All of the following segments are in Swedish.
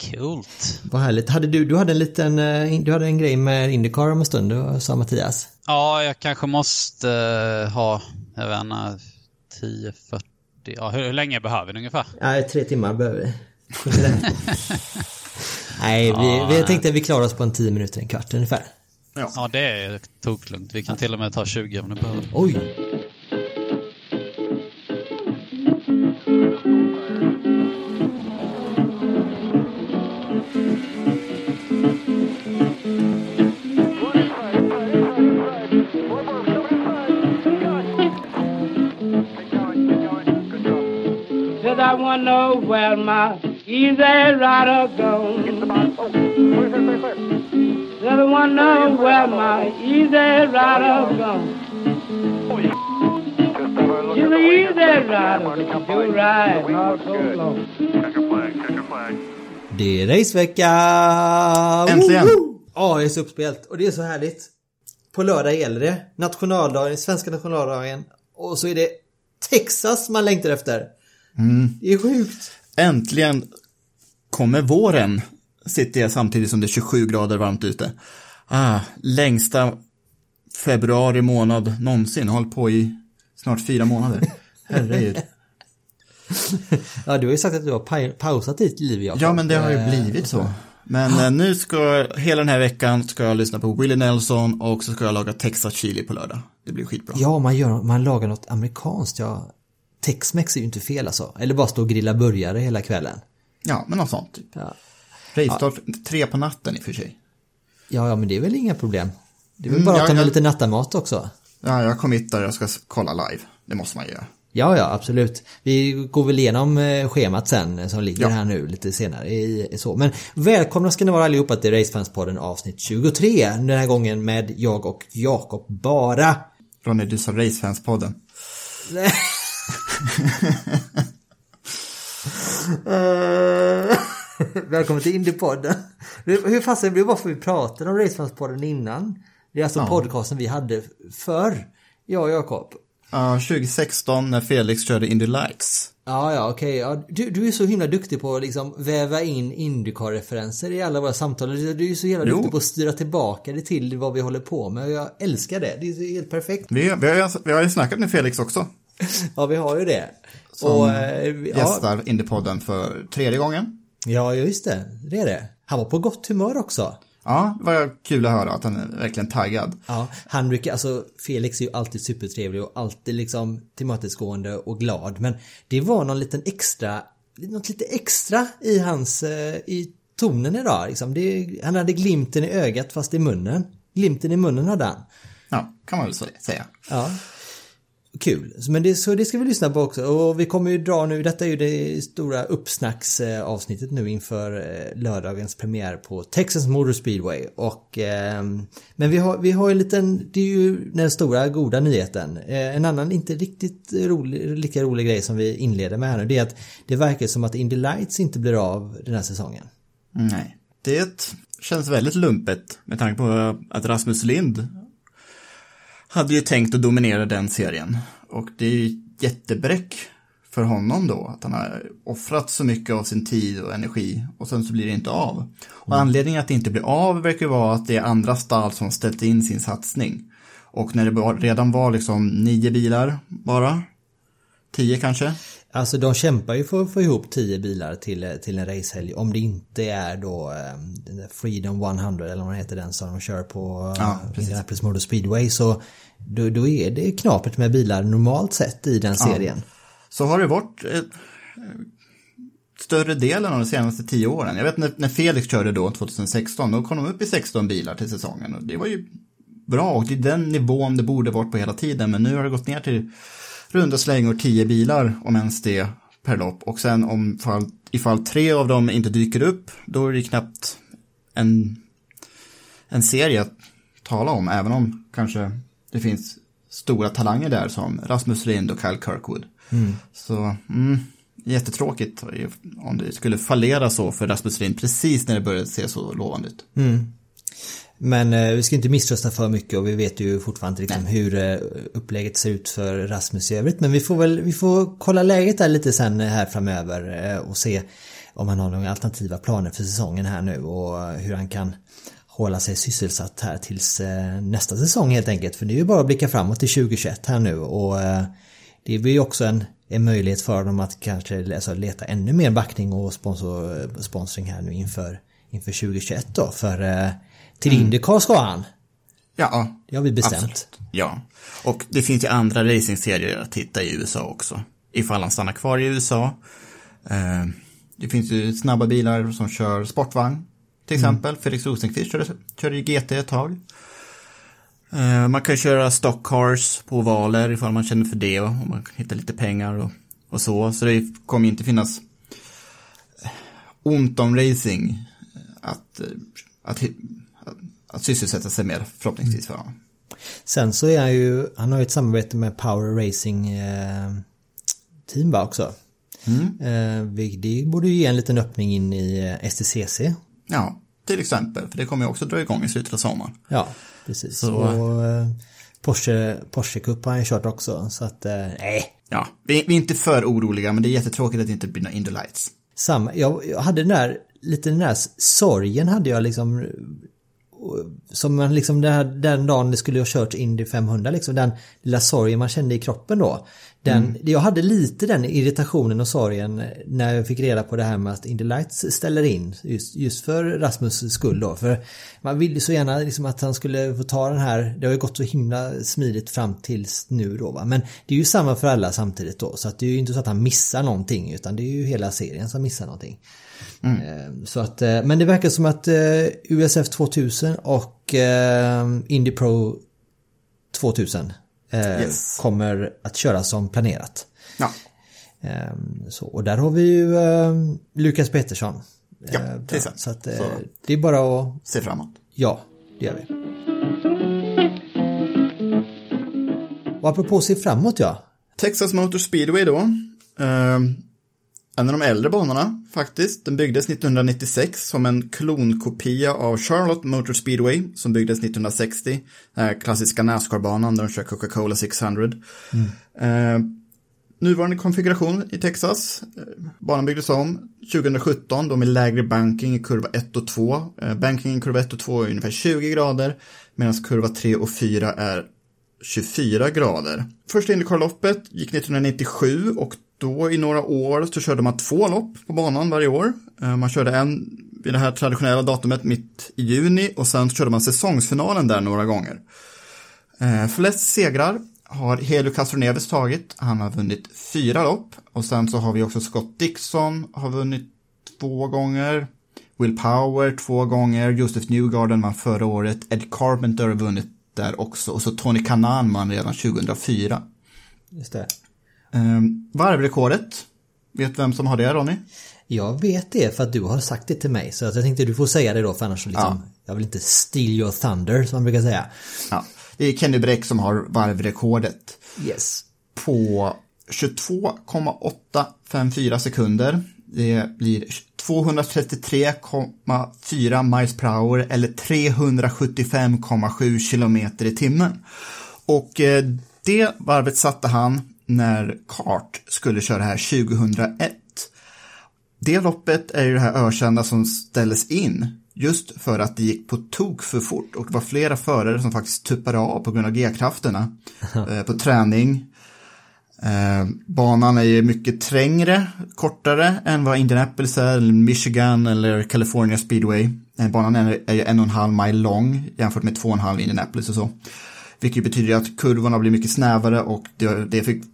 Coolt. Vad härligt. Hade du, du hade en liten, eh, du hade en grej med Indycar om en stund, du sa Mattias. Ja, jag kanske måste uh, ha, jag vet inte, 10, 40, ja hur, hur länge behöver vi ungefär? Ja, tre timmar behöver vi. nej, vi, Ja, vi nej. tänkte att vi klarar oss på en 10 minuter, en kvart ungefär. Ja, det är toklugnt. Vi kan till och med ta 20 om det behöver. Oj! Wanna know where my easy rider goes. I wanna know where my easy rider goes. She's an easy rider, do ride not so long. Det är racevecka! Äntligen! Woho! Ja, det är så uppspelt och det är så härligt. På lördag gäller det. Nationaldagen, svenska nationaldagen. Och så är det Texas man längtar efter. Det är sjukt. Äntligen kommer våren, sitter jag samtidigt som det är 27 grader varmt ute. Ah, längsta februari månad någonsin, håll på i snart fyra månader. Herregud. Ja, du har ju sagt att du har pa- pausat ditt liv, Jakob. Ja, men det har ju Eh, blivit så. Men eh, nu ska, hela den här veckan ska jag lyssna på Willie Nelson och så ska jag laga Texas chili på lördag. Det blir skitbra. Ja, man, gör, man lagar något amerikanskt. Ja. Tex-Mex är ju inte fel alltså. Eller bara stå och grilla burgare hela kvällen. Ja, men något sånt. Typ. Ja. Rivstart tre på natten i och för sig. Ja, ja, men det är väl inga problem. Det är väl Mm, bara ja, att ta med jag- lite nattamat också. Ja, jag committar, jag ska kolla live. Det måste man göra. Ja, ja, absolut. Vi går väl igenom eh, schemat sen eh, som ligger Ja. här nu lite senare i, i så. Men välkomna ska ni vara allihopa till Racefanspodden avsnitt 23. Den här gången med jag och Jakob bara. Ronny, du sa Racefans-podden. Eh, Välkommen till Indiepodden. Hur fasen blev det bara för vi pratade om Racefanspodden innan? Det är alltså Ja. podcasten vi hade förr. Jag och Jakob. Ja, 2016 när Felix körde Indy Lights. Ja, ja, okej. Ja, du, du är så himla duktig på att liksom väva in Indycar-referenser i alla våra samtal. Du du är så Jo. duktig på att styra tillbaka det till vad vi håller på med. Jag älskar det. Det är helt perfekt. Vi, vi, har, vi har ju snackat med Felix också. Ja, vi har ju det. Som Och, eh, ja, gästar Indypodden för tredje gången. ja, just det. Det är det. Han var på gott humör också. Ja, det var kul att höra att han är verkligen taggad. Ja, han brukar, alltså Felix är ju alltid supertrevlig och alltid liksom tillmötesgående och glad. Men det var någon liten extra, något lite extra i hans, eh, i tonen idag. Liksom. Det, han hade glimten i ögat fast i munnen. Glimten i munnen hade han. Ja, kan man väl säga. Ja. Kul. Men det, så det ska vi lyssna på också. Och vi kommer ju dra nu, detta är ju det stora uppsnacksavsnittet nu inför eh, lördagens premiär på Texas Motor Speedway. Och, eh, men vi har, vi har ju en liten, det är ju den stora goda nyheten. Eh, en annan inte riktigt rolig, lika rolig grej som vi inleder med här nu, det är att det verkar som att Indy Lights inte blir av den här säsongen. Nej. Det känns väldigt lumpet med tanke på att Rasmus Lind hade ju tänkt att dominera den serien. Och det är ju jättebräck för honom då, att han har offrat så mycket av sin tid och energi och sen så blir det inte av. Och anledningen att det inte blir av verkar vara att det är andra stall som ställt in sin satsning. Och när det redan var liksom nio bilar bara, tio kanske, Alltså de kämpar ju för att få ihop 10 bilar till, till en racehelg om det inte är då eh, den Freedom 100 eller vad det heter den som de kör på eh, Ja. Indianapolis Motor Speedway så då, då är det knapert med bilar normalt sett i den serien. så har det varit eh, större delen av de senaste tio åren. Jag vet när, när Felix körde då 2016, då kom de upp i 16 bilar till säsongen och det var ju bra och det är den nivån det borde varit på hela tiden men nu har det gått ner till runda slängor 10 bilar om ens det per lopp och sen om fall ifall tre av dem inte dyker upp, då är det knappt en, en serie att tala om, även om kanske det finns stora talanger där som Rasmus Lind och Kyle Kirkwood. Så, mm, jättetråkigt om det skulle fallera så för Rasmus Lind precis när det började se så lovande ut. Men eh, vi ska inte misströsta för mycket och vi vet ju fortfarande liksom hur eh, upplägget ser ut för Rasmus i övrigt. Men vi får väl vi får kolla läget där lite sen eh, här framöver eh, och se om han har några alternativa planer för säsongen här nu och eh, hur han kan hålla sig sysselsatt här tills eh, nästa säsong helt enkelt. För det är ju bara att blicka framåt till 2021 här nu och eh, det blir ju också en, en möjlighet för dem att kanske alltså, leta ännu mer backning och sponsor, sponsring här nu inför, inför 2021 då. För till Indycar ska han. Ja, Det har vi bestämt. absolut. Ja, och det finns ju andra racingserier att titta i USA också. Ifall han stannar kvar i USA. Eh, det finns ju snabba bilar som kör sportvagn. Till exempel, Felix Rosenqvist körde, körde GT ett tag. Eh, man kan köra stock cars på ovaler ifall man känner för det och man kan hitta lite pengar och, och så. Så det kommer inte finnas eh, ont om racing att, att, att, sysselsätta sig med förhoppningsvis för honom. Sen så är han ju, han har ju ett samarbete med Power Racing eh, Team va också. Eh, vi- det borde ju ge en liten öppning in i eh, STCC. Ja, till exempel, för det kommer ju också dra igång i slutet av sommaren. Ja, precis. Så- Och eh, Porsche, Porsche Cup har han ju kört också. Så att, eh, nej. Ja, vi, vi är inte för oroliga, men det är jättetråkigt att det inte blir några Indy Lights. Samma, jag, jag hade den där, lite den där sorgen hade jag liksom eh, som man liksom den, här, den dagen det skulle ha kört Indy 500 liksom den lilla sorgen man kände i kroppen då. Den, Jag hade lite den irritationen och sorgen när jag fick reda på det här med att Indy Lights ställer in just, just för Rasmus skull då. För man ville så gärna liksom att han skulle få ta den här, det har ju gått så himla smidigt fram tills nu då va. Men det är ju samma för alla samtidigt då. Så att det är ju inte så att han missar någonting utan det är ju hela serien som missar någonting. Eh, Så att, eh, men det verkar som att eh, USF 2000 och eh, Indy Pro 2000 eh, Yes. kommer att köra som planerat. Ja, Eh, Så, och där har vi ju eh, Lukas Pettersson. Ja, Eh, till exempel. Så att eh, Så- det är bara att, se framåt. ja, det gör vi. Och apropå se framåt ja. Texas Motor Speedway då. En av de äldre banorna faktiskt. Den byggdes 1996 som en klonkopia av Charlotte Motor Speedway som byggdes 1960. Den här klassiska Nascar-banan där de kör Coca-Cola 600. Eh, nuvarande konfiguration i Texas. Eh, banan byggdes om 2017 då med lägre banking i kurva 1 och 2. Eh, banking i kurva 1 och 2 är ungefär 20 grader medan kurva 3 och 4 är 24 grader. Första Indycar-loppet gick 1997 och då i några år så körde man två lopp på banan varje år. Eh, man körde en vid det här traditionella datumet mitt i juni och sen körde man säsongsfinalen där några gånger. Eh, flest segrar har Helio Castroneves tagit. Han har vunnit fyra lopp. Och sen så har vi också Scott Dixon har vunnit två gånger. Will Power två gånger. Joseph Newgarden vann förra året. Ed Carpenter har vunnit där också. Och så Tony Kanan vann redan 2004. Just det. Eh, varvrekordet. Vet vem som har det Ronny? Jag vet det för att du har sagt det till mig så att jag tänkte du får säga det då för annars så liksom, Ja. jag vill inte steal your thunder som man brukar säga. Ja, det är Kenny Bräck som har varvrekordet. Yes. på 22,854 sekunder. Det blir 233,4 miles per hour eller 375,7 kilometer i timmen. Och eh, det varvet satte han när Kart skulle köra här 2001. Det loppet är ju det här ökända som ställdes in just för att det gick på tok för fort och det var flera förare som faktiskt tuppade av på grund av G-krafterna eh, på träning. Eh, banan är ju mycket trängre, kortare än vad Indianapolis är, Michigan eller California Speedway. Eh, banan är, är ju en och en halv mile lång jämfört med två och en halv Indianapolis och så. Vilket betyder att kurvorna blir mycket snävare och det, det fick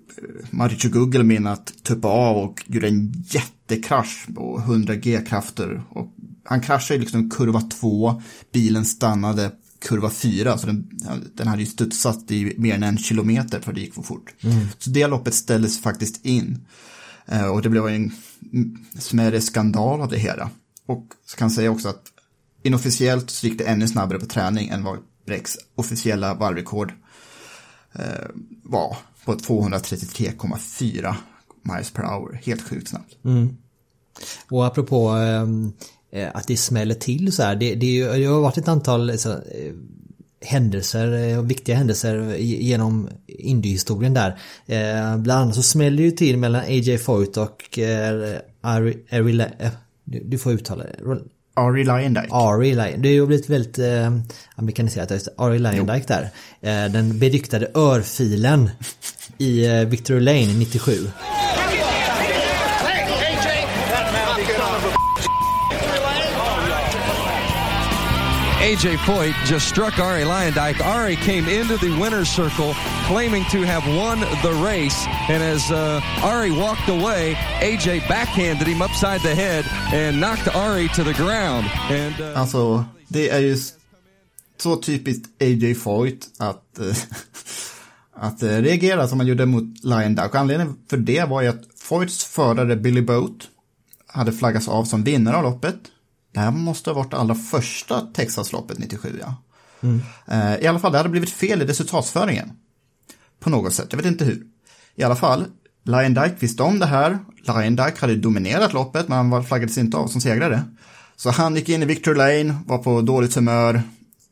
Maricho Gugelmin att tuppa av och gjorde en jättekrasch på 100 G-krafter. Och han kraschade liksom kurva 2, bilen stannade kurva 4, så den, den hade ju studsat i mer än en kilometer för det gick för fort. Så det loppet ställdes faktiskt in. Eh, och det blev en smärre skandal av det hela. Och så kan jag säga också att inofficiellt så gick det ännu snabbare på träning än vad Brecks officiella varvrekord eh, var på 233,4 miles per hour. Helt sjukt snabbt. Mm. Och apropå ehm, eh, att det smäller till så här. Det, det, är ju- det har varit ett antal eh, så, eh, händelser, eh, viktiga händelser genom Indy-historien där. Eh, bland annat så smäller det ju till mellan AJ Foyt och eh, Ari, Ari, eh, du, du får uttala det. Ari Lyondike. Ari Lion. Det har blivit väldigt eh, amerikaniserat. Ari Lyondike där. Eh, den beryktade örfilen i eh, Victory Lane 97. AJ Foyt just struck Ari Lyondike. Ari came into the winner's circle claiming to have won the race. And as uh, Ari walked away, AJ backhanded him upside the head and knocked Ari to the ground. And uh, Alltså, det är ju så typiskt AJ Foyt att, eh, att eh, reagera som man gjorde mot. Och Anledningen för det var ju att Foyts förare Billy Boat hade flaggats av som vinnare av loppet. Det här måste ha varit allra första Texasloppet 97, ja. Eh, I alla fall, det hade blivit fel i resultatsföringen. På något sätt, jag vet inte hur. I alla fall, Lion Dyke visste om det här. Lion Dyke hade dominerat loppet, men han var- flaggades inte av som segrare. Så han gick in i Victor Lane, var på dåligt humör,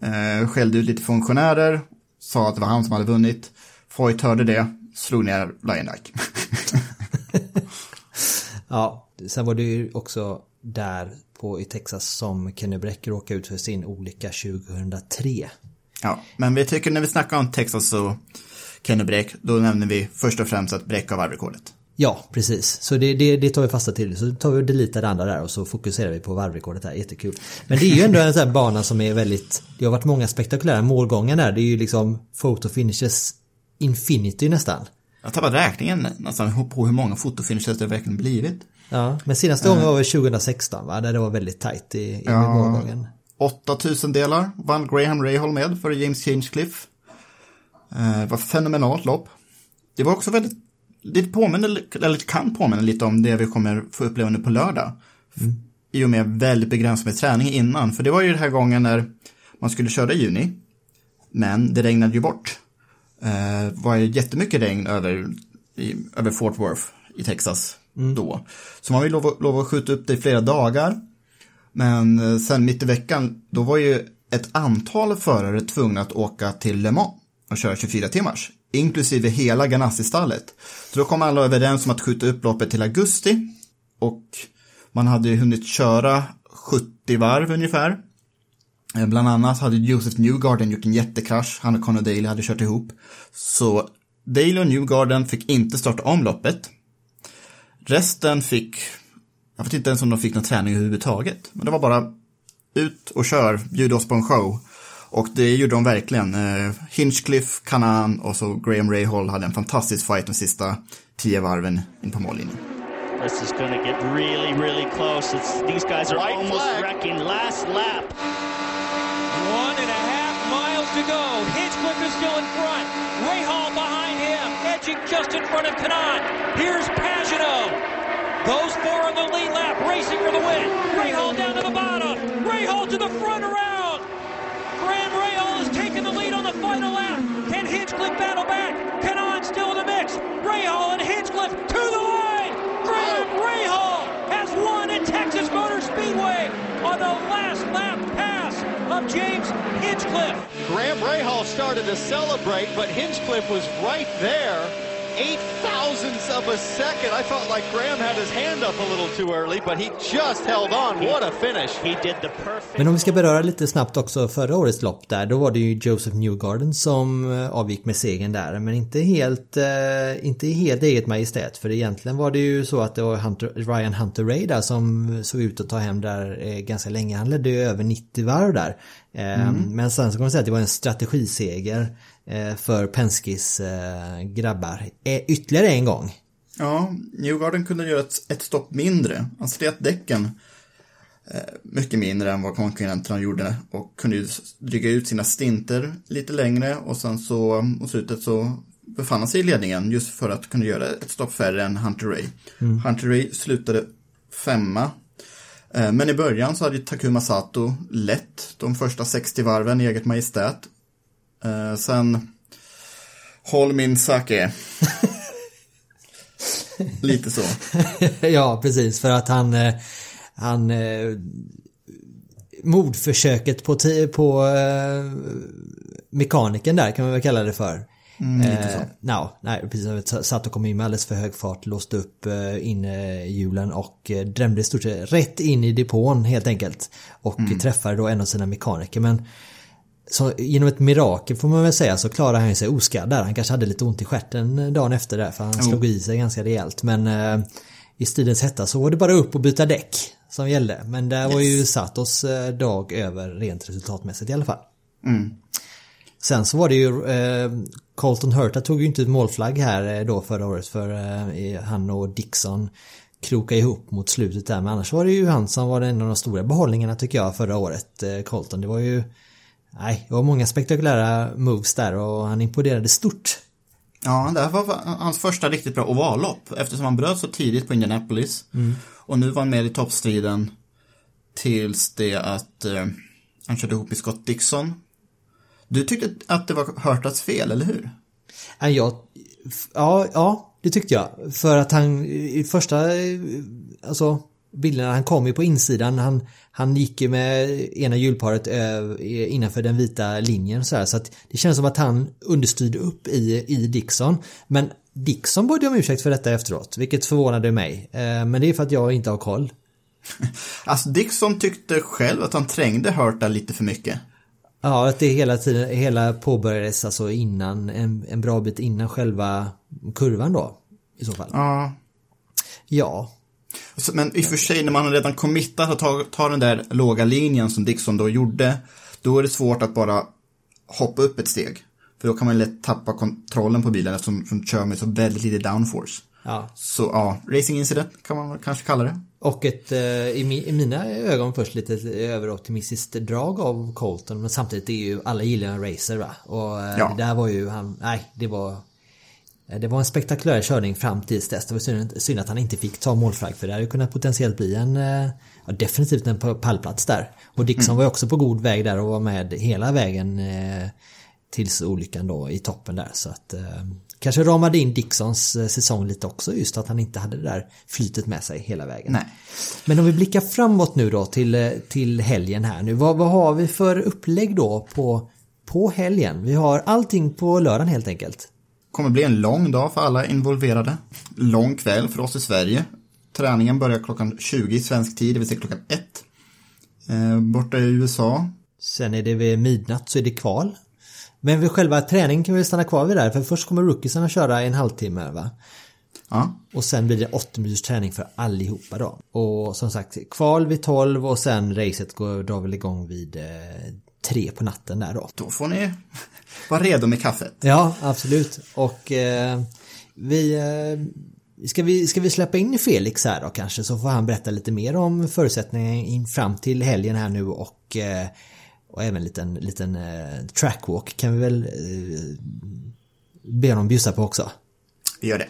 eh, skällde ut lite funktionärer, sa att det var han som hade vunnit. Foyt hörde det, slog ner Lion Dyke. Ja, sen var det ju också där på i Texas som Kenny Bräck råkade ut för sin olycka 2003. ja, men vi tycker när vi snackar om Texas och Kenny Bräck, då nämner vi först och främst att Bräck har varvrekordet. Ja, precis. Så det, det, det tar vi fasta till. Så tar vi och deletar det andra där och så fokuserar vi på varvrekordet här. Jättekul. Men det är ju ändå en sån här bana som är väldigt... Det har varit många spektakulära målgångar där. Det är ju liksom photo finishes infinity nästan. Jag tappade räkningen nästan på hur många fotofinishes det verkligen blivit. Ja, men senaste gången var väl 2016 va? Där det var väldigt tajt i, i målgången. 8000 delar vann Graham Rahal med för James Hinchcliffe. Eh, var fenomenalt lopp. Det var också väldigt, det påminner, eller kan påminna lite om det vi kommer få uppleva nu på lördag. I och med väldigt begränsad med träning innan. För det var ju den här gången när man skulle köra i juni. Men det regnade ju bort. Eh, var ju jättemycket regn över, i, över Fort Worth i Texas Mm. då. Så man vill lov, lov att skjuta upp det i flera dagar. Men eh, sen mitt i veckan, då var ju ett antal förare tvungna att åka till Le Mans och köra 24 timmars. Inklusive hela Ganassi-stallet. Så då kom alla överens om att skjuta upp loppet till augusti. Och man hade ju hunnit köra 70 varv ungefär. Eh, bland annat hade Joseph Newgarden gjort en jättekrasch. Han och Conor Daly hade kört ihop. Så Daly och Newgarden fick inte starta om loppet. Resten fick, jag vet inte ens om de fick någon träning överhuvudtaget. Men det var bara ut och kör, bjud oss på en show. Och det gjorde de verkligen. Eh, Hinchcliffe, Kanan och så Graham Rahal hade en fantastisk fight de sista tio varven in på mållinjen. This is going to get really, really close. It's, these guys are almost wrecking. Last lap. One and a half miles to go. Hinchcliffe is still in front. Edging just in front of Kanan. Here's Pagano. Those four on the lead lap, racing for the win. Rahal down to the bottom. Rahal to the front around. Graham Rahal has taken the lead on the final lap. Can Hinchcliffe battle back? Kanan still in the mix. Rahal and Hinchcliffe to the line. Graham Rahal has won at Texas Motor Speedway on the last lap pass James Hinchcliffe. Graham Rahal started to celebrate, but Hinchcliffe was right there. Eight thousandths of a second. I felt like Graham had his hand up a little too early, but he just held on. What a finish. He did the perfect. Men om vi ska beröra lite snabbt också förra årets lopp där, då var det ju Joseph Newgarden som eh, avgick med segern där. Men inte helt, eh, inte helt eget majestät. För egentligen var det ju så att det var Hunter, Ryan Hunter Ray där som såg ut att ta hem där eh, ganska länge. Han ledde ju över 90 varv där. Eh, Men sen så kan man säga att det var en strategiseger eh, för Penskis eh, grabbar. Eh, ytterligare en gång. Ja, Newgarden kunde göra ett, ett stopp mindre. Han slet däcken eh, mycket mindre än vad konkurrenterna gjorde och kunde dryga ut sina stinter lite längre och sen så mot slutet så befann han sig i ledningen just för att kunna göra ett stopp färre än Hunter Ray. Mm. Hunter Ray slutade femma. Eh, Men i början så hade Takuma Sato lett de första 60 varven i eget majestät. Eh, Sen Håll min sake. Lite så. ja, precis. För att han... eh, han eh, mordförsöket på, på eh, mekaniken där kan man väl kalla det för. Mm. Eh, no, nej, precis. Satt och kom in med alldeles för hög fart, låste upp eh, inhjulen och drämde i stort sett rätt in i depån helt enkelt. Och Mm. träffade då en av sina mekaniker. Men så genom ett mirakel får man väl säga så klarade han sig oskadd där. Han kanske hade lite ont i stjärten dagen efter där för han Jo. slog i sig ganska rejält. Men eh, i stridens hetta så var det bara upp och byta däck som gällde. Men där var ju Satos eh, dag över rent resultatmässigt i alla fall. Mm. Sen så var det ju eh, Colton Hurta tog ju inte ut målflagg här eh, då förra året för eh, han och Dixon krokade ihop mot slutet där men annars var det ju han som var en av de stora behållningarna tycker jag förra året, eh, Colton. Det var ju Nej, det var många spektakulära moves där och han imponerade stort. Ja, det här var hans första riktigt bra ovallopp eftersom han bröt så tidigt på Indianapolis. Mm. Och nu var han med i toppstriden tills det att eh, han körde ihop med Scott Dixon. Du tyckte att det var Hurtats fel, eller hur? Jag, ja, ja, det tyckte jag. För att han i första, eh, alltså bilderna, han kom ju på insidan, han, han gick ju med ena hjulparet ö- innanför den vita linjen så här, så att det känns som att han understyrde upp i, i Dixon. Men Dixon bad om ursäkt för detta efteråt, vilket förvånade mig. Eh, Men det är för att jag inte har koll. Alltså Dixon tyckte själv att han trängde Hurta lite för mycket. Ja, att det hela tiden, hela påbörjades alltså innan, en, en bra bit innan själva kurvan då. I så fall. Ja. Ja. Men i och för sig, när man har redan committat att ta, ta den där låga linjen som Dixon då gjorde, då är det svårt att bara hoppa upp ett steg. För då kan man lätt tappa kontrollen på bilen eftersom de kör med så väldigt lite downforce. Ja. Så ja, racing incident kan man kanske kalla det. Och ett, eh, i, mi, i mina ögon först lite överoptimistiskt drag av Colton men samtidigt är ju alla gillar en racer va. Och eh, Ja. det där var ju han, nej det var det var en spektakulär körning fram tills dess. Det var synd, synd att han inte fick ta målflagg för det hade kunnat potentiellt bli en eh, ja, definitivt en pa- pallplats där. Och Dixon Mm. var också på god väg där och var med hela vägen eh, tills olyckan då i toppen där. Så att eh, kanske ramade in Dixons eh, säsong lite också just att han inte hade det där flytet med sig hela vägen. Nej. Men om vi blickar framåt nu då till, eh, till helgen här nu. Vad, vad har vi för upplägg då på, på helgen? Vi har allting på lördagen helt enkelt. Kommer bli en lång dag för alla involverade. Lång kväll för oss i Sverige. Träningen börjar klockan 20 i svensk tid, det vill säga klockan 1. Eh, borta i USA. Sen är det vid midnatt så är det kval. Men vid själva träningen kan vi stanna kvar vid där för först kommer rookiesarna köra en halvtimme va? Ja. Och sen blir det 8 minuters träning för allihopa då. Och som sagt kval vid 12 och sen racet går, drar väl igång vid 3 på natten där då. Då får ni vara redo med kaffet. Ja, absolut. Och eh, vi, eh, ska vi... Ska vi släppa in Felix här då kanske så får han berätta lite mer om förutsättningarna in fram till helgen här nu och, eh, och även en liten, liten eh, trackwalk kan vi väl eh, be honom bjussa på också. Vi gör det.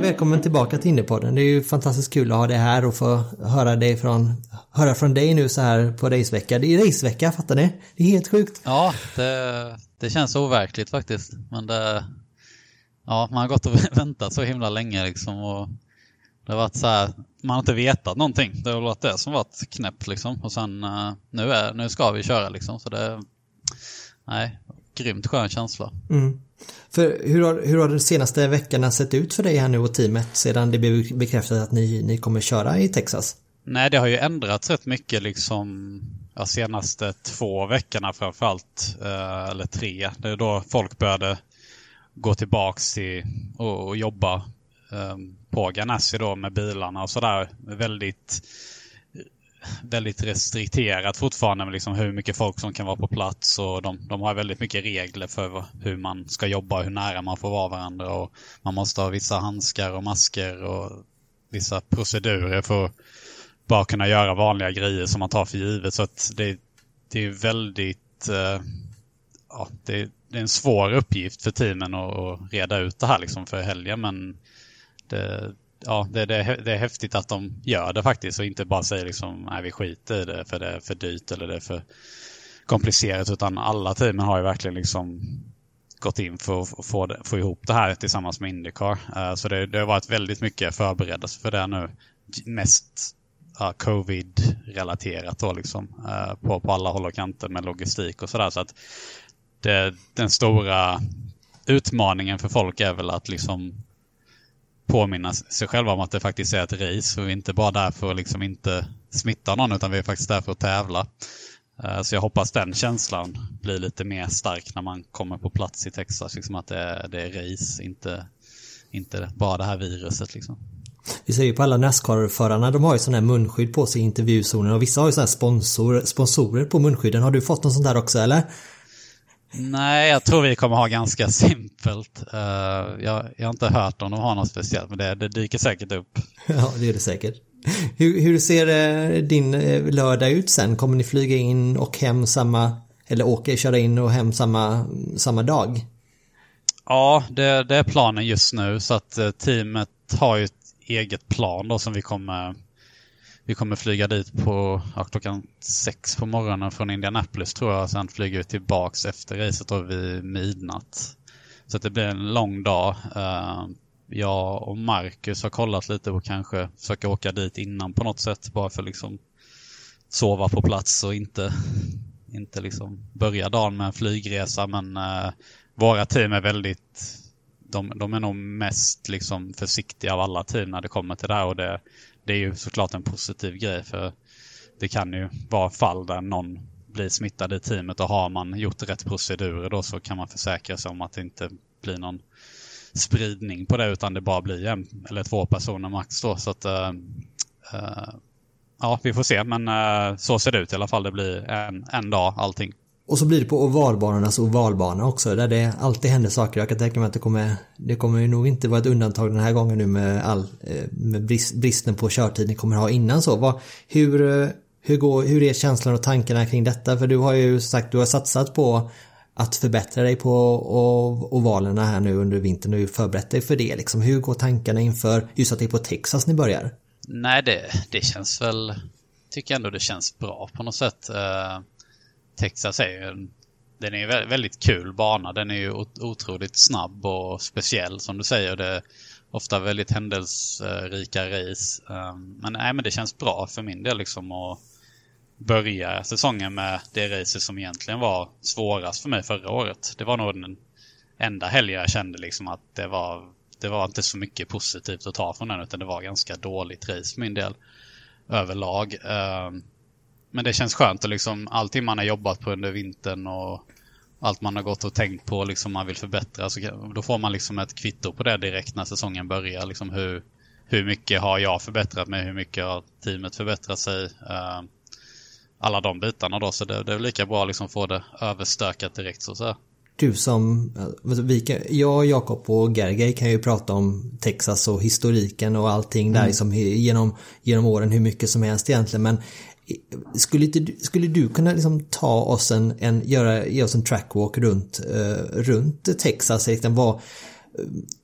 Välkommen tillbaka till Indiepodden. Det är ju fantastiskt kul att ha dig här och få höra dig från höra från dig nu så här på racevecka. Det är racevecka, fattar ni? Det är helt sjukt. Ja, det, det känns overkligt faktiskt. Men det, ja, man har gått och väntat så himla länge liksom. Och det har varit så här, man har inte vetat någonting. Det har varit det som varit knäppt liksom. Och sen eh, nu, är, nu ska vi köra liksom. Så det, nej, grymt skön känsla. Mm. För hur har, hur har de senaste veckorna sett ut för dig här nu och teamet sedan det blev bekräftat att ni, ni kommer köra i Texas? Nej, det har ju ändrats rätt mycket liksom ja, senaste två veckorna framförallt. Eh, eller tre. Det är då folk började gå tillbaks till och, och jobba eh, på Ganassi då med bilarna och sådär. Väldigt, väldigt restrikterat fortfarande med liksom hur mycket folk som kan vara på plats och de, de har väldigt mycket regler för hur man ska jobba, hur nära man får vara varandra och man måste ha vissa handskar och masker och vissa procedurer för att bara kunna göra vanliga grejer som man tar för givet. Så att det, det är väldigt... Eh, ja, det, det, är en svår uppgift för teamen att, att reda ut det här liksom för helgen. Men det, ja, det, det, det, är häftigt att de gör det faktiskt och inte bara säger liksom nej vi skiter i det för det är för dyrt eller det är för komplicerat. Utan alla teamen har ju verkligen liksom gått in för att få, det, få ihop det här tillsammans med Indycar. Uh, så det, det har varit väldigt mycket förberedelse för det nu. Mest uh, covid-relaterat då liksom. Uh, på, på alla håll och kanter med logistik och sådär. Så att det, den stora utmaningen för folk är väl att liksom påminna sig själva om att det faktiskt är ett race och vi är inte bara där för att liksom inte smitta någon utan vi är faktiskt där för att tävla. Eh, så jag hoppas den känslan blir lite mer stark när man kommer på plats i Texas. Liksom att det är, det är race, inte, inte bara det här viruset. Liksom. Vi ser ju på alla Nascar-förarna, de har ju sådana här munskydd på sig i intervjuzonen och vissa har ju sådana här sponsor, sponsorer på munskydden. Har du fått någon sån där också eller? Nej, jag tror vi kommer ha ganska simpelt. Uh, jag, jag, har inte hört om de har något speciellt, men det, det dyker säkert upp. Ja, det är det säkert. Hur, hur ser eh, din eh, lördag ut sen? Kommer ni flyga in och hem samma, eller åka, köra in och hem samma, samma dag? Ja, det, det är planen just nu så att teamet har ju ett eget plan då som vi kommer vi kommer flyga dit på ja, klockan sex på morgonen från Indianapolis tror jag. Sen flyger vi tillbaks efter racet då vid midnatt. Så att det blir en lång dag. Uh, jag och Marcus har kollat lite på kanske försöka åka dit innan på något sätt. Bara för liksom sova på plats och inte, inte liksom börja dagen med en flygresa. Men uh, våra team är väldigt de, de, är nog mest liksom försiktiga av alla team när det kommer till det här. Och det, det är ju såklart en positiv grej för det kan ju vara fall där någon blir smittad i teamet och har man gjort rätt procedurer då så kan man försäkra sig om att det inte blir någon spridning på det utan det bara blir en eller två personer max då. Så att, uh, uh, ja, vi får se men uh, så ser det ut i alla fall. Det blir en, en dag allting. Och så blir det på ovalbanornas alltså ovalbana också där det alltid händer saker. Jag kan tänka mig att det kommer, det kommer ju nog inte vara ett undantag den här gången nu med, all, eh, med brist, bristen på körtid ni kommer ha innan så. Vad, hur, eh, hur, går, hur är känslan och tankarna kring detta? För du har ju sagt du har satsat på att förbättra dig på ovalerna här nu under vintern och förberett dig för det. Liksom, hur går tankarna inför just att det är på Texas ni börjar? Nej, det, det känns väl, tycker ändå det känns bra på något sätt. Eh, Texas är ju en, den är en väldigt kul bana. Den är ju otroligt snabb och speciell som du säger. Det är ofta väldigt händelserika race. Ehm, men, nej, men det känns bra för min del liksom att börja säsongen med det racet som egentligen var svårast för mig förra året. Det var nog den enda helgen jag kände liksom att det var, det var inte så mycket positivt att ta från den utan det var ganska dåligt race för min del överlag. Ehm, men det känns skönt att liksom allting man har jobbat på under vintern och allt man har gått och tänkt på liksom man vill förbättra. Så då får man liksom ett kvitto på det direkt när säsongen börjar. Liksom hur, hur mycket har jag förbättrat mig? Hur mycket har teamet förbättrat sig? Uh, alla de bitarna då. Så det, det är lika bra att liksom få det överstökat direkt så säga. Du som, vi kan, jag, Jakob och Gergej kan ju prata om Texas och historiken och allting där mm. liksom, genom, genom åren hur mycket som helst egentligen. Men skulle, inte, skulle du kunna liksom ta oss en, en göra, ge oss en trackwalk runt, uh, runt Texas, liksom vad eh,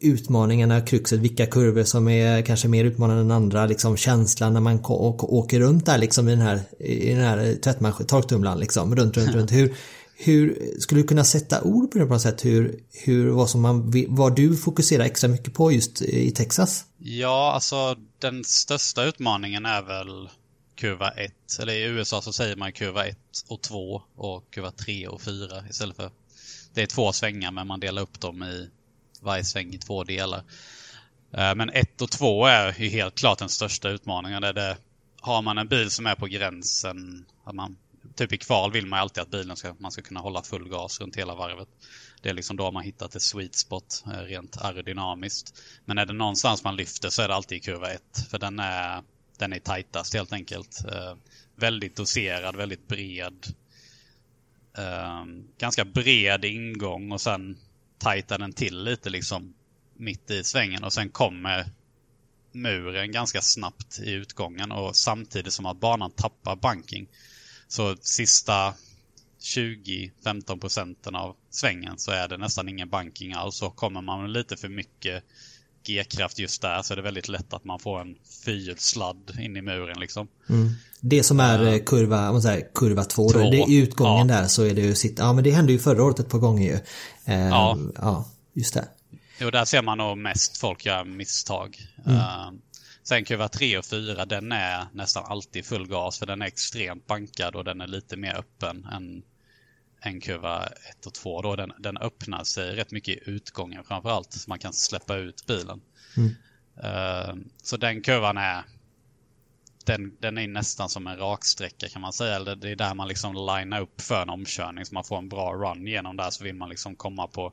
utmaningarna, kruxet, vilka kurvor som är kanske mer utmanande än andra, liksom känslan när man åker runt där liksom i den här, i den här tvättmaskinen, torktumlaren liksom, runt, runt, runt. Hur, hur, skulle du kunna sätta ord på det på något sätt? Hur, hur, vad, som man, vad du fokuserar extra mycket på just i Texas? Ja, alltså den största utmaningen är väl kurva 1. Eller i USA så säger man kurva 1 och 2 och kurva 3 och 4 istället för... Det är två svängar men man delar upp dem i varje sväng i två delar. Eh, men 1 och 2 är ju helt klart den största utmaningen. Där det, har man en bil som är på gränsen, man, typ i kval vill man alltid att bilen ska, man ska kunna hålla full gas runt hela varvet. Det är liksom då man hittat ett sweet spot eh, rent aerodynamiskt. Men är det någonstans man lyfter så är det alltid i kurva 1. För den är den är tajtast helt enkelt. Eh, väldigt doserad, väldigt bred. Eh, ganska bred ingång och sen tajtar den till lite liksom mitt i svängen och sen kommer muren ganska snabbt i utgången och samtidigt som att banan tappar banking. Så sista 20-15 procenten av svängen så är det nästan ingen banking alls. och kommer man lite för mycket G-kraft just där så är det väldigt lätt att man får en fyrhjulssladd in i muren liksom. Mm. Det som är uh, kurva, om säger, kurva 2, två. det, i utgången ja. där så är det ju sitt, ja men det hände ju förra året ett par gånger ju. Uh, ja. ja, just det. Jo, där ser man nog mest folk göra misstag. Mm. Uh, sen kurva 3 och 4, den är nästan alltid full gas för den är extremt bankad och den är lite mer öppen än en kurva 1 och 2 då den, den öppnar sig rätt mycket i utgången framförallt. Så man kan släppa ut bilen. Mm. Uh, så den kurvan är den, den är nästan som en raksträcka kan man säga. Eller det är där man liksom linar upp för en omkörning så man får en bra run genom där så vill man liksom komma på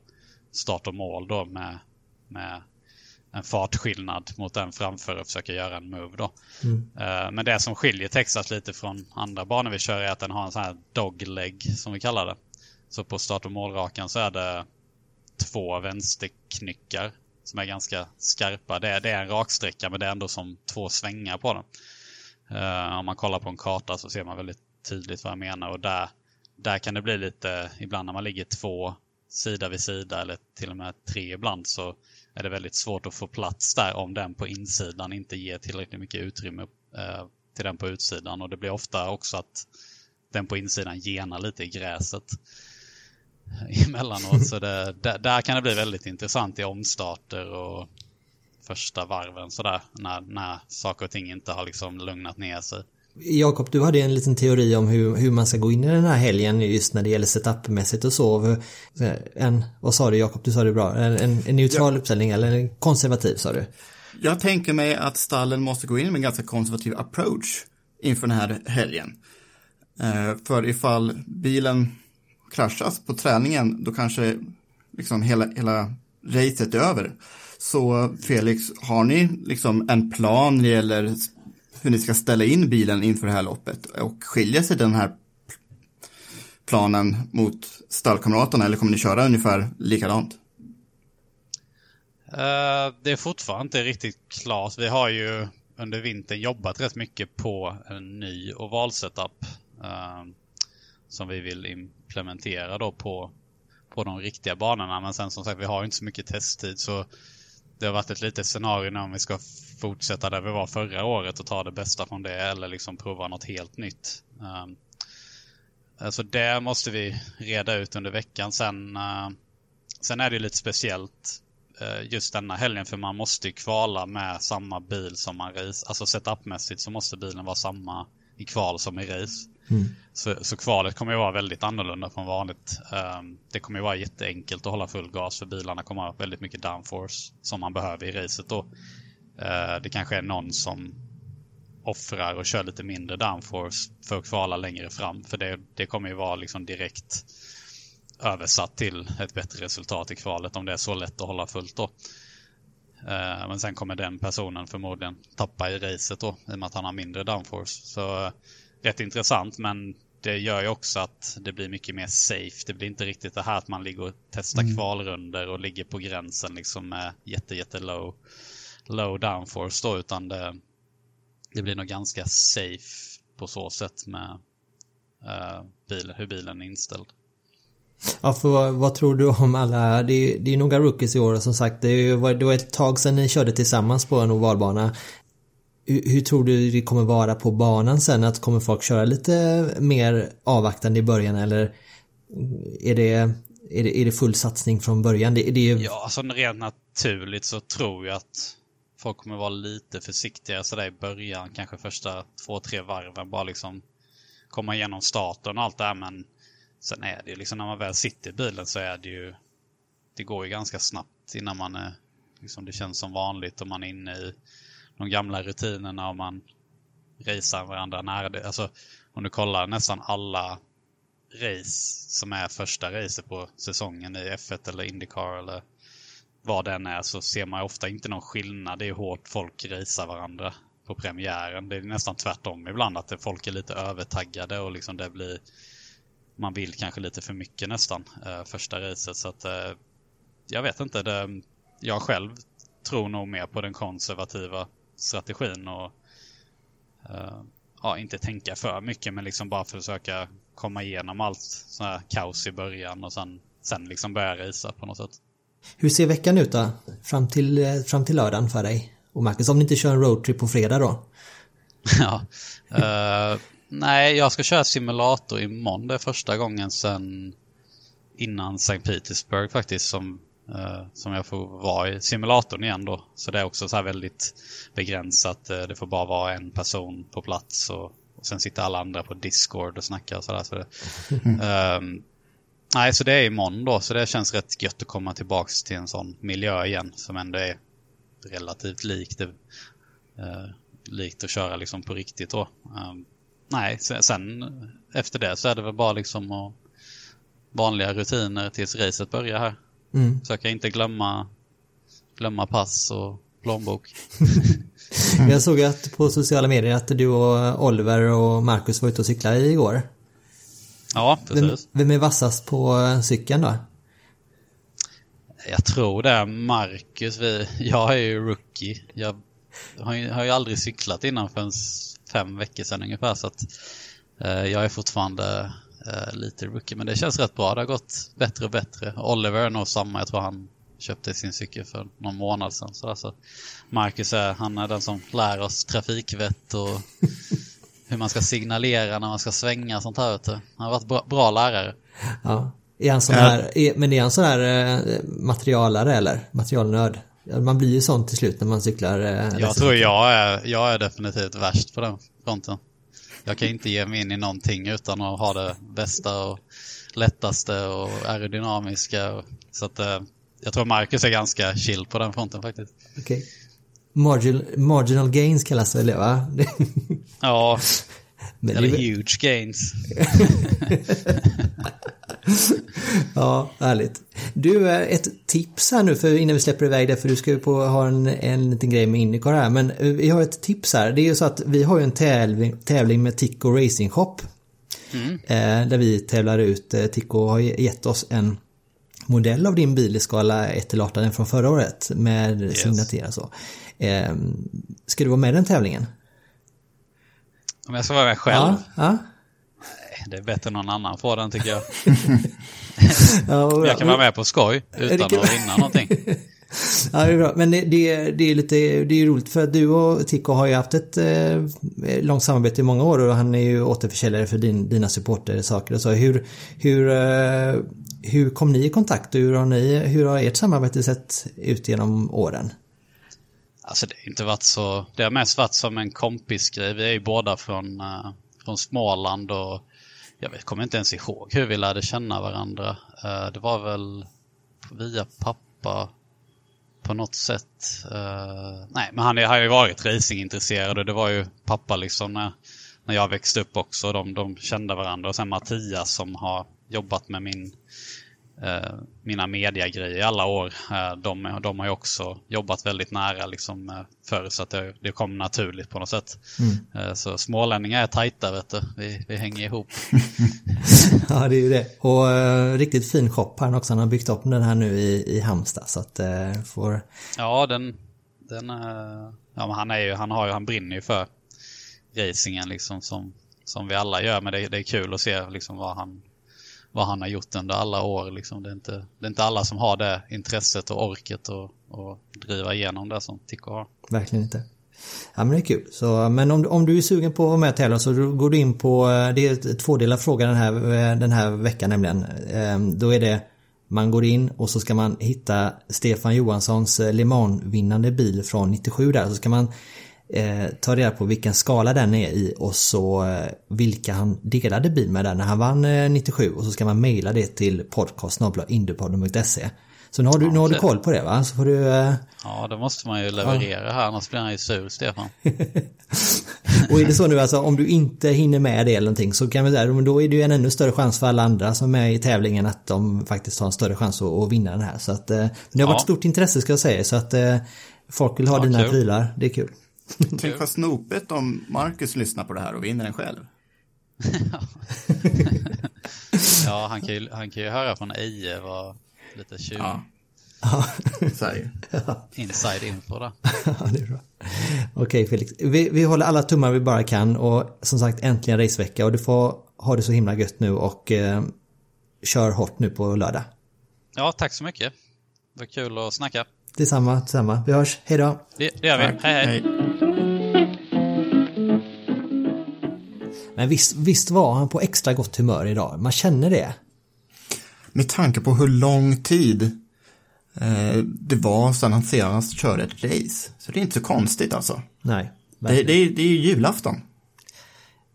start och mål då med, med en fartskillnad mot den framför och försöka göra en move då. Mm. Uh, men det som skiljer Texas lite från andra banor vi kör är att den har en sån här dogleg som vi kallar det. Så på start och målrakan så är det två vänsterknyckar som är ganska skarpa. Det är, det är en raksträcka men det är ändå som två svängar på den. Uh, om man kollar på en karta så ser man väldigt tydligt vad jag menar och där, där kan det bli lite, ibland när man ligger två sida vid sida eller till och med tre ibland så är det väldigt svårt att få plats där om den på insidan inte ger tillräckligt mycket utrymme eh, till den på utsidan. Och det blir ofta också att den på insidan genar lite i gräset emellanåt. Så det, där, där, kan det bli väldigt intressant i omstarter och första varven sådär. När, när saker och ting inte har liksom lugnat ner sig. Jakob, du hade en liten teori om hur, hur man ska gå in i den här helgen just när det gäller setupmässigt och så. En, vad sa du Jakob, du sa det bra, en, en neutral ja. uppställning eller en konservativ sa du? Jag tänker mig att stallen måste gå in med en ganska konservativ approach inför den här helgen. Eh, för ifall bilen kraschas på träningen, då kanske liksom hela, hela racet är över. Så Felix, har ni liksom en plan när det gäller hur ni ska ställa in bilen inför det här loppet? Och skiljer sig den här planen mot stallkamraterna eller kommer ni köra ungefär likadant? Uh, det är fortfarande inte riktigt klart. Vi har ju under vintern jobbat rätt mycket på en ny ovalsetup uh, eh, som vi vill implementera då på, på de riktiga banorna. Men sen som sagt, vi har inte så mycket testtid så det har varit ett litet scenario nu om vi ska fortsätta där vi var förra året och ta det bästa från det eller liksom prova något helt nytt. Um, alltså det måste vi reda ut under veckan. Sen, uh, sen är det lite speciellt uh, just denna helgen för man måste ju kvala med samma bil som man race. Alltså setupmässigt så måste bilen vara samma i kval som i race. Mm. Så, så, kvalet kommer ju vara väldigt annorlunda från vanligt. Um, det kommer ju vara jätteenkelt att hålla full gas för bilarna kommer ha väldigt mycket downforce som man behöver i racet då. Uh, det kanske är någon som offrar och kör lite mindre downforce för att kvala längre fram. För det, det kommer ju vara liksom direkt översatt till ett bättre resultat i kvalet om det är så lätt att hålla fullt då. Uh, men sen kommer den personen förmodligen tappa i racet då i och med att han har mindre downforce. Så uh, rätt intressant men det gör ju också att det blir mycket mer safe. Det blir inte riktigt det här att man ligger och testar mm. kvalrunder och ligger på gränsen liksom med jätte, jätte low, low downforce då utan det, det blir nog ganska safe på så sätt med uh, bil, hur bilen är inställd. Ja, för vad, vad, tror du om alla, det är, det är några rookies i år som sagt, det, var, det var ett tag sedan ni körde tillsammans på en ovalbana. Hur, hur, tror du det kommer vara på banan sen? Att kommer folk köra lite mer avvaktande i början eller är det, är det, är det full satsning från början? Det, det är... Ja, alltså rent naturligt så tror jag att folk kommer vara lite försiktigare sådär i början, kanske första två, tre varven, bara liksom komma igenom starten och allt det här men sen är det ju liksom när man väl sitter i bilen så är det ju det går ju ganska snabbt innan man är liksom det känns som vanligt och man är inne i de gamla rutinerna om man racear varandra nära. Alltså, om du kollar nästan alla race som är första racet på säsongen i F1 eller Indycar eller vad den är så ser man ofta inte någon skillnad. Det är hårt folk racear varandra på premiären. Det är nästan tvärtom ibland att folk är lite övertaggade och liksom det blir man vill kanske lite för mycket nästan eh, första racet så att eh, jag vet inte. Det, jag själv tror nog mer på den konservativa strategin och uh, ja, inte tänka för mycket men liksom bara försöka komma igenom allt sån här kaos i början och sen, sen liksom börja racea på något sätt. Hur ser veckan ut då? Fram till, eh, fram till lördagen för dig? Och Marcus, om ni inte kör en roadtrip på fredag då? ja. Uh, nej, jag ska köra simulator imorgon. Det är första gången sen innan St. Petersburg faktiskt som, som jag får vara i simulatorn igen då. Så det är också så här väldigt begränsat. Uh, det får bara vara en person på plats och, och sen sitter alla andra på Discord och snackar och sådär. Så det, um, nej, så det är imorgon då. Så det känns rätt gött att komma tillbaks till en sån miljö igen som ändå är relativt likt. Det, likt att köra liksom på riktigt då. Um, nej, sen, sen, efter det så är det väl bara liksom att vanliga rutiner tills racet börjar här. Mm. Försöka inte glömma, glömma pass och plånbok. Jag såg att på sociala medier att du och Oliver och Marcus var ute och cyklade igår. Ja, precis. Vem, vem är vassast på cykeln då? Jag tror det är Marcus. Vi, jag är ju rookie. Jag har ju, har ju aldrig cyklat innan förrän fem veckor sedan ungefär. Så att, eh, jag är fortfarande eh, lite rookie. Men det känns rätt bra. Det har gått bättre och bättre. Oliver är nog samma. Jag tror han köpte sin cykel för någon månad sedan. Så alltså, Marcus är, han är den som lär oss trafikvett och hur man ska signalera när man ska svänga och sånt här. Vet du. Han har varit bra, bra lärare. Ja. Är han sån här, är, men är han sån här eh, materialare eller? Materialnörd? Man blir ju sån till slut när man cyklar. Eh, jag tror jag är, jag är definitivt värst på den fronten. Jag kan inte ge mig in i någonting utan att ha det bästa och lättaste och aerodynamiska. Så att eh, jag tror Marcus är ganska chill på den fronten faktiskt. Okay. Marginal, marginal gains kallas det va? ja, Men eller huge gains. ja, härligt. Du, eh, ett tips här nu för innan vi släpper iväg det, för du ska ju på ha en, en liten grej med Indycar här, men eh, vi har ett tips här. Det är ju så att vi har ju en tävling, tävling med Tico Racing Shop. Mm. Eh, där vi tävlar ut, Tico har gett oss en modell av din bil i skala 1 till 18 från förra året med yes. signatur så. Ska du vara med i den tävlingen? Om jag ska vara med själv? Ja, ja. Det är bättre än någon annan får den tycker jag. ja, jag kan vara med på skoj utan att vinna någonting. Ja, det är bra. Men det, det, det är lite det är roligt för att du och Tico har ju haft ett eh, långt samarbete i många år och han är ju återförsäljare för din, dina supportersaker och så. Hur, hur, eh, hur kom ni i kontakt och hur har, ni, hur har ert samarbete sett ut genom åren? Alltså det har inte varit så, det har mest varit som en kompisgrej. Vi är ju båda från, uh, från Småland och jag vet, kommer inte ens ihåg hur vi lärde känna varandra. Uh, det var väl via pappa på något sätt. Uh, nej, men han har ju varit racingintresserad och det var ju pappa liksom när, när jag växte upp också. De, de kände varandra och sen Mattias som har jobbat med min mina mediagrejer i alla år. Eh, de, de har ju också jobbat väldigt nära liksom, eh, förr så att det, det kom naturligt på något sätt. Mm. Eh, så smålänningar är tajta vet du. Vi, vi hänger ihop. ja det är ju det. Och uh, riktigt fin shop här också. Han har byggt upp den här nu i, i Halmstad så att uh, får... Ja den, den uh, ja, men han, är ju, han, har ju, han brinner ju för racingen liksom som, som vi alla gör. Men det, det är kul att se liksom vad han vad han har gjort under alla år. Liksom. Det, är inte, det är inte alla som har det intresset och orket och, och driva igenom det som Tico har. Verkligen inte. Ja men det är kul. Så, men om, om du är sugen på att vara med och tävla så går du in på, eh, det är tvådelad fråga den här, eh, den här veckan nämligen. Ehm, då är det man går in och så ska man hitta Stefan Johanssons eh, Le Mans-vinnande bil från 97 där. Så ska man eh, ta reda på vilken skala den är i och så eh, vilka han delade bil med där när han vann eh, 97 och så ska man mejla det till podcast.indupodden.se Så nu har, du, ja, nu har du koll på det va? Så får du, eh... Ja, då måste man ju leverera ja. här, annars blir han ju sur, Stefan. och är det så nu alltså, om du inte hinner med det eller någonting så kan vi säga, då är det ju en ännu större chans för alla andra som är i tävlingen att de faktiskt har en större chans att, att vinna den här. Så att, eh, det har varit stort intresse ska jag säga, så att eh, folk vill ha ja, dina kul. prylar, det är kul. Tänk vad snopet om Marcus lyssnar på det här och vinner den själv. ja, han kan, ju, han kan ju höra från Eje vad lite tjuv. Ja. ja. Inside info då. ja, det är bra. Okej Felix, vi, vi håller alla tummar vi bara kan och som sagt äntligen racevecka och du får ha det så himla gött nu och eh, kör hårt nu på lördag. Ja, tack så mycket. Det var kul att snacka. Detsamma, detsamma. Vi hörs. Hej då! Det, det gör vi. Tack. hej. hej. Men visst, visst var han på extra gott humör idag? Man känner det. Med tanke på hur lång tid eh, det var sedan han senast körde ett race. Så det är inte så konstigt alltså. Nej. Det, det, är, det är ju julafton.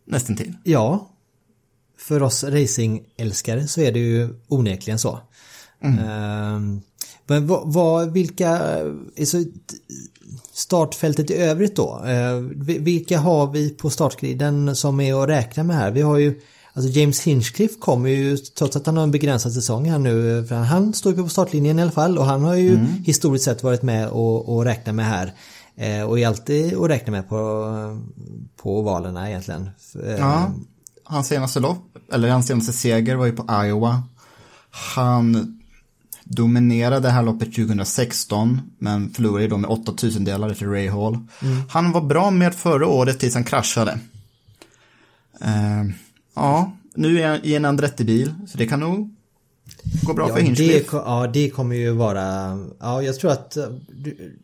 Nästan till. Ja. För oss racingälskare så är det ju onekligen så. Ehm, men vad, vad, vilka, alltså, startfältet i övrigt då? Eh, vi- vilka har vi på startgriden som är att räkna med här? Vi har ju Alltså James Hinchcliffe kommer ju, trots att han har en begränsad säsong här nu, för han står ju på startlinjen i alla fall och han har ju historiskt sett varit med och, och räkna med här. Eh, och är alltid att räkna med på, på ovalerna egentligen. Eh, Ja, hans senaste lopp, eller hans senaste seger var ju på Iowa. Han dominerade det här loppet 2016, men förlorade då med 8000 delar till Ray Hall. Han var bra med förra året tills han kraschade. Eh, ja, nu är han i en Andretti-bil, så det kan nog gå bra för det, Hinchcliffe. ja, det kommer ju vara... Ja, jag tror att... eh, Du,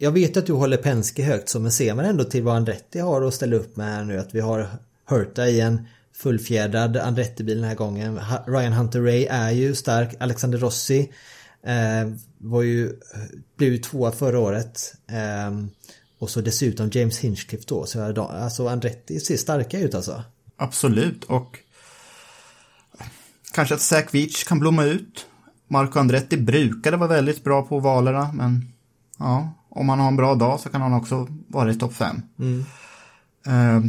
jag vet att du håller Penske högt så, men ser man ändå till vad Andretti har att ställa upp med här nu, att vi har Hurta i en fullfjädrad Andretti-bil den här gången. Ryan Hunter Ray är ju stark. Alexander Rossi eh, var ju, blev ju tvåa förra året. Eh, och så dessutom James Hinchcliffe då. Så jag- alltså Andretti ser starka ut alltså. Absolut, och kanske att Zach Veach kan blomma ut. Marco Andretti brukade vara väldigt bra på ovalerna, men ja, om han har en bra dag så kan han också vara i topp fem. Eh,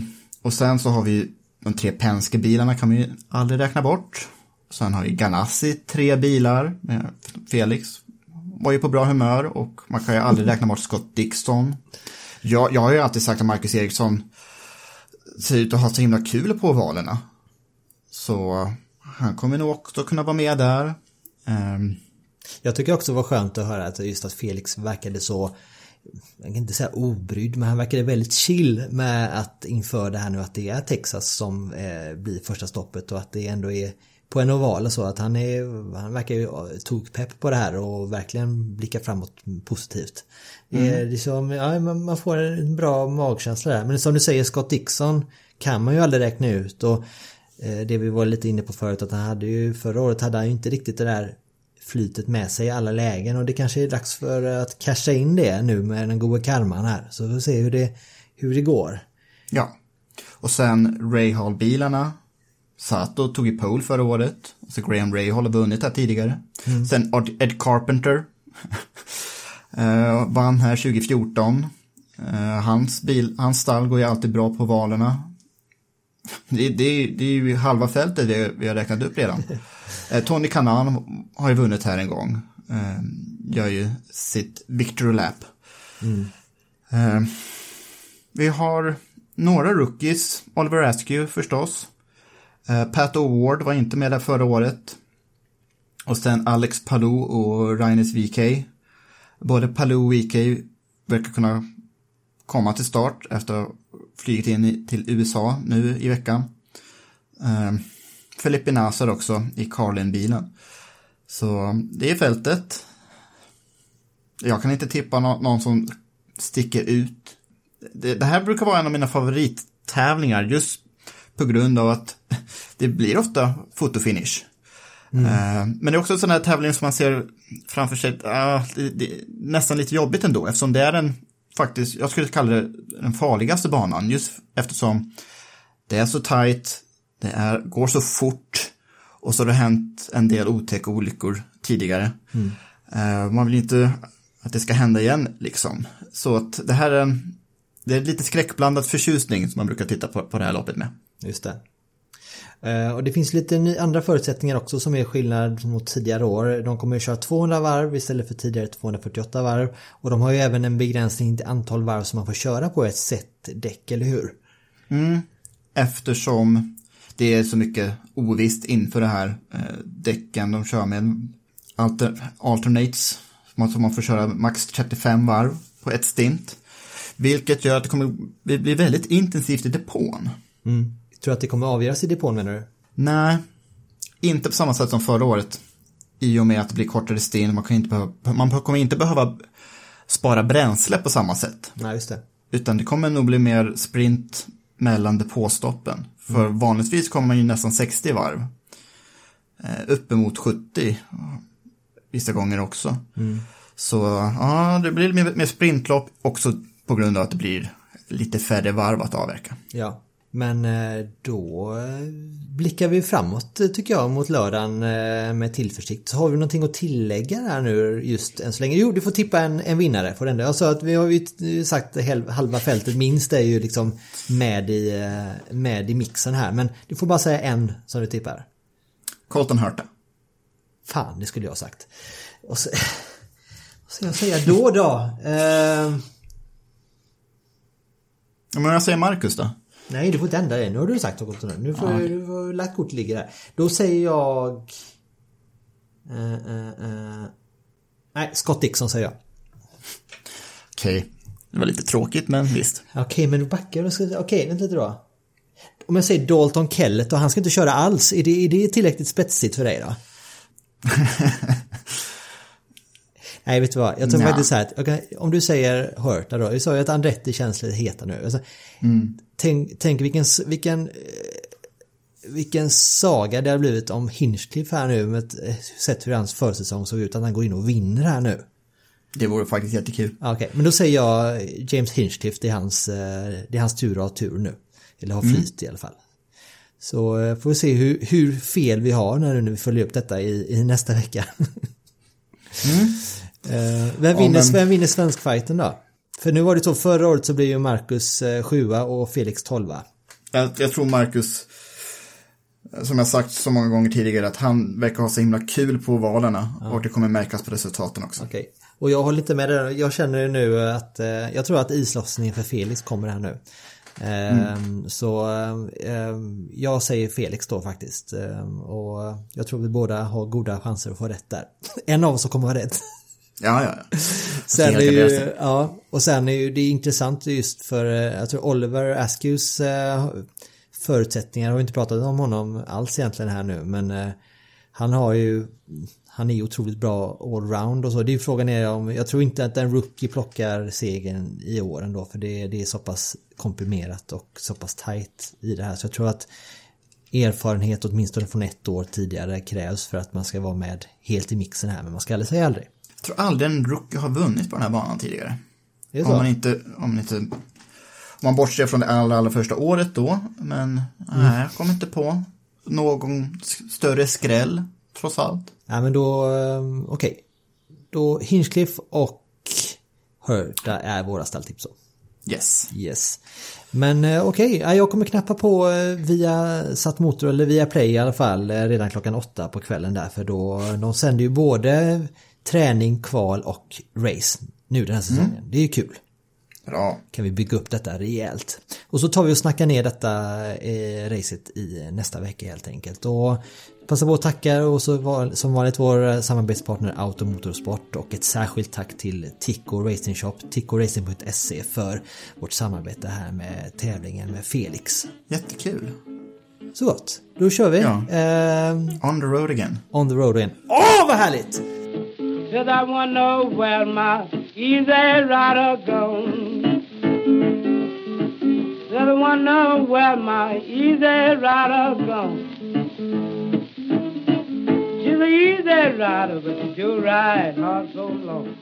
och sen så har vi de tre Penske-bilarna kan man ju aldrig räkna bort. Sen har vi Ganassi, tre bilar. med Felix var ju på bra humör och man kan ju aldrig räkna bort Scott Dixon. Jag, jag har ju alltid sagt att Marcus Eriksson ser ut att ha så himla kul på ovalerna. Så han kommer nog också kunna vara med där. Um. Jag tycker också det var skönt att höra att just att Felix verkade så jag kan inte säga obrydd men han verkade väldigt chill med att inför det här nu att det är Texas som eh, blir första stoppet och att det ändå är på en oval och så att han är han verkar ju tokpepp på det här och verkligen blickar framåt positivt. Det är liksom, ja, man man får en bra magkänsla där men som du säger Scott Dixon kan man ju aldrig räkna ut och eh, det vi var lite inne på förut att han hade ju förra året hade han ju inte riktigt det där flytet med sig i alla lägen och det kanske är dags för att casha in det nu med den goda karman här. Så vi får se hur det, hur det går. ja. Och sen Rahal-bilarna. Sato tog i pole förra året. Så Graham Rahal har vunnit här tidigare. Sen Ed- Carpenter. eh, vann här 2014. Eh, hans, bil, hans stall går ju alltid bra på valerna. Det, det, det är ju halva fältet det vi har räknat upp redan. Eh, Tony Kanan har ju vunnit här en gång. Eh, gör ju sitt victory lap. Eh, vi har några rookies. Oliver Askew förstås. Pat O'Ward var inte med där förra året. Och sen Alex Palou och Rhinus VK. Både Palou och VK verkar kunna komma till start efter att flugit in till USA nu i veckan. Eh, Felipe Nasser också i Carlin-bilen. Så det är fältet. Jag kan inte tippa nå- någon som sticker ut. Det, det här brukar vara en av mina favorittävlingar just på grund av att det blir ofta fotofinish. Eh, Men det är också en sån här tävling som man ser framför sig, ah, det, det är nästan lite jobbigt ändå eftersom det är den faktiskt, jag skulle kalla det den farligaste banan just eftersom det är så tajt, det är, går så fort och så har det hänt en del otäcka olyckor tidigare. Eh, man vill inte att det ska hända igen liksom. Så att det här är en, det är lite skräckblandad förtjusning som man brukar titta på, på det här loppet med. Just det. Eh, Och det finns lite andra förutsättningar också som är skillnad mot tidigare år. De kommer att köra 200 varv istället för tidigare 248 varv. Och de har ju även en begränsning till antal varv som man får köra på ett set däck, eller hur? Eftersom det är så mycket ovisst inför det här eh, däcken de kör med alter, alternates. som man får köra max 35 varv på ett stint. Vilket gör att det kommer bli bli väldigt intensivt i depån. Tror du att det kommer avgöras i depån menar du? Nej, inte på samma sätt som förra året. I och med att det blir kortare stint, man, kan inte behöva, man kommer inte behöva spara bränsle på samma sätt. Nej, just det. Utan det kommer nog bli mer sprint mellan depåstoppen. För Mm. vanligtvis kommer man ju nästan 60 varv. Eh, uppemot 70 vissa gånger också. Mm. Så ja, det blir mer, mer sprintlopp också på grund av att det blir lite färre varv att avverka. Ja, men eh, då eh, blickar vi framåt eh, tycker jag mot lördagen med tillförsikt. Så har vi någonting att tillägga där nu just än så länge? Jo, du får tippa en, en vinnare på den där. Jag sa att vi har ju sagt halva fältet minst är ju liksom med i, med i mixen här. Men du får bara säga en som du tippar. Colton Hurta. Fan, det skulle jag ha sagt. Och så, vad ska jag säga då då? Eh, Men jag säger Marcus då? Nej, du får inte ändra det. Nu har du sagt något. Nu får Ja. du får lagt kort ligger där. Då säger jag... Eh, eh, eh. Nej, Scott Dixon säger jag. Okej, det var lite tråkigt men visst. Okej, men då backar du. Ska- Okej, vänta lite då. Om jag säger Dalton Kellett och han ska inte köra alls. Är det, är det tillräckligt spetsigt för dig då? Nej, vet du vad? Jag tror Nja. faktiskt så här att kan, om du säger Hurta då. Vi sa ju att Andretti känns lite heta nu. Alltså, Mm. Tänk, tänk vilken, vilken, eh, vilken saga det har blivit om Hinchcliffe här nu med eh, sett hur hans försäsong såg ut. Att han går in och vinner här nu. Det vore faktiskt jättekul. Okej, men då säger jag James Hinchcliffe. Det är hans, eh, det är hans tur att ha tur nu. Eller ha Mm. flyt i alla fall. Så får vi se hur, hur fel vi har när, vi följer upp detta i, i nästa vecka. Eh, vem, Ja, vinner, men- vem vinner svenskfighten då? För nu var det så, förra året så blev ju Marcus eh, sjua och Felix tolva. Jag, jag tror Marcus, som jag sagt så många gånger tidigare, att han verkar ha så himla kul på valerna. Och det kommer märkas på resultaten också. Okej. Och jag håller inte med där. Jag känner nu att eh, jag tror att islossningen för Felix kommer här nu. Ehm, Så ehm, jag säger Felix då faktiskt. Ehm, och jag tror vi båda har goda chanser att få rätt där. En av oss kommer vara rätt. Ja, ja, ja. Sen är ju, ja, och sen är ju det intressant just för, eh, jag tror Oliver Askews eh, förutsättningar, har vi inte pratat om honom alls egentligen här nu, men eh, han har ju, han är otroligt bra allround och så. Det är ju frågan är om, jag tror inte att en rookie plockar segern i år ändå, för det, det är så pass komprimerat och så pass tight i det här. Så jag tror att erfarenhet åtminstone från ett år tidigare krävs för att man ska vara med helt i mixen här, men man ska aldrig säga aldrig. Jag tror aldrig en rookie har vunnit på den här banan tidigare. Det är Om så. man inte, om man inte, om man bortser från det allra, allra första året då. Men nej, jag kommer inte på någon större skräll, trots allt. Ja men då, eh, okej. Då Hinchcliffe och Hurta är våra stalltips. Yes. Yes. Men eh, okej, ja, jag kommer knappa på eh, via Satt Motor eller via Play i alla fall redan klockan åtta på kvällen där för då de sänder ju både träning, kval och race nu den här säsongen. Det är ju kul. Bra. Kan vi bygga upp detta rejält. Och så tar vi och snackar ner detta eh, racet i nästa vecka helt enkelt. Och passa på att tacka och så var, som vanligt vår eh, samarbetspartner Auto Motorsport och ett särskilt tack till Tico Racing Shop, ticoracing.se för vårt samarbete här med tävlingen med Felix. Jättekul. Så gott, då kör vi. Ja. Ehm, On the road again. on the road igen. Åh vad härligt! Said I wanna know where my easy rider gone. Said I wanna know where my easy rider gone. She's an easy rider, but she do ride hard so long.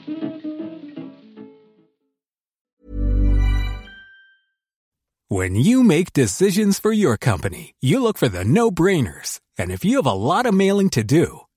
When you make decisions for your company, you look for the no-brainers. And if you have a lot of mailing to do,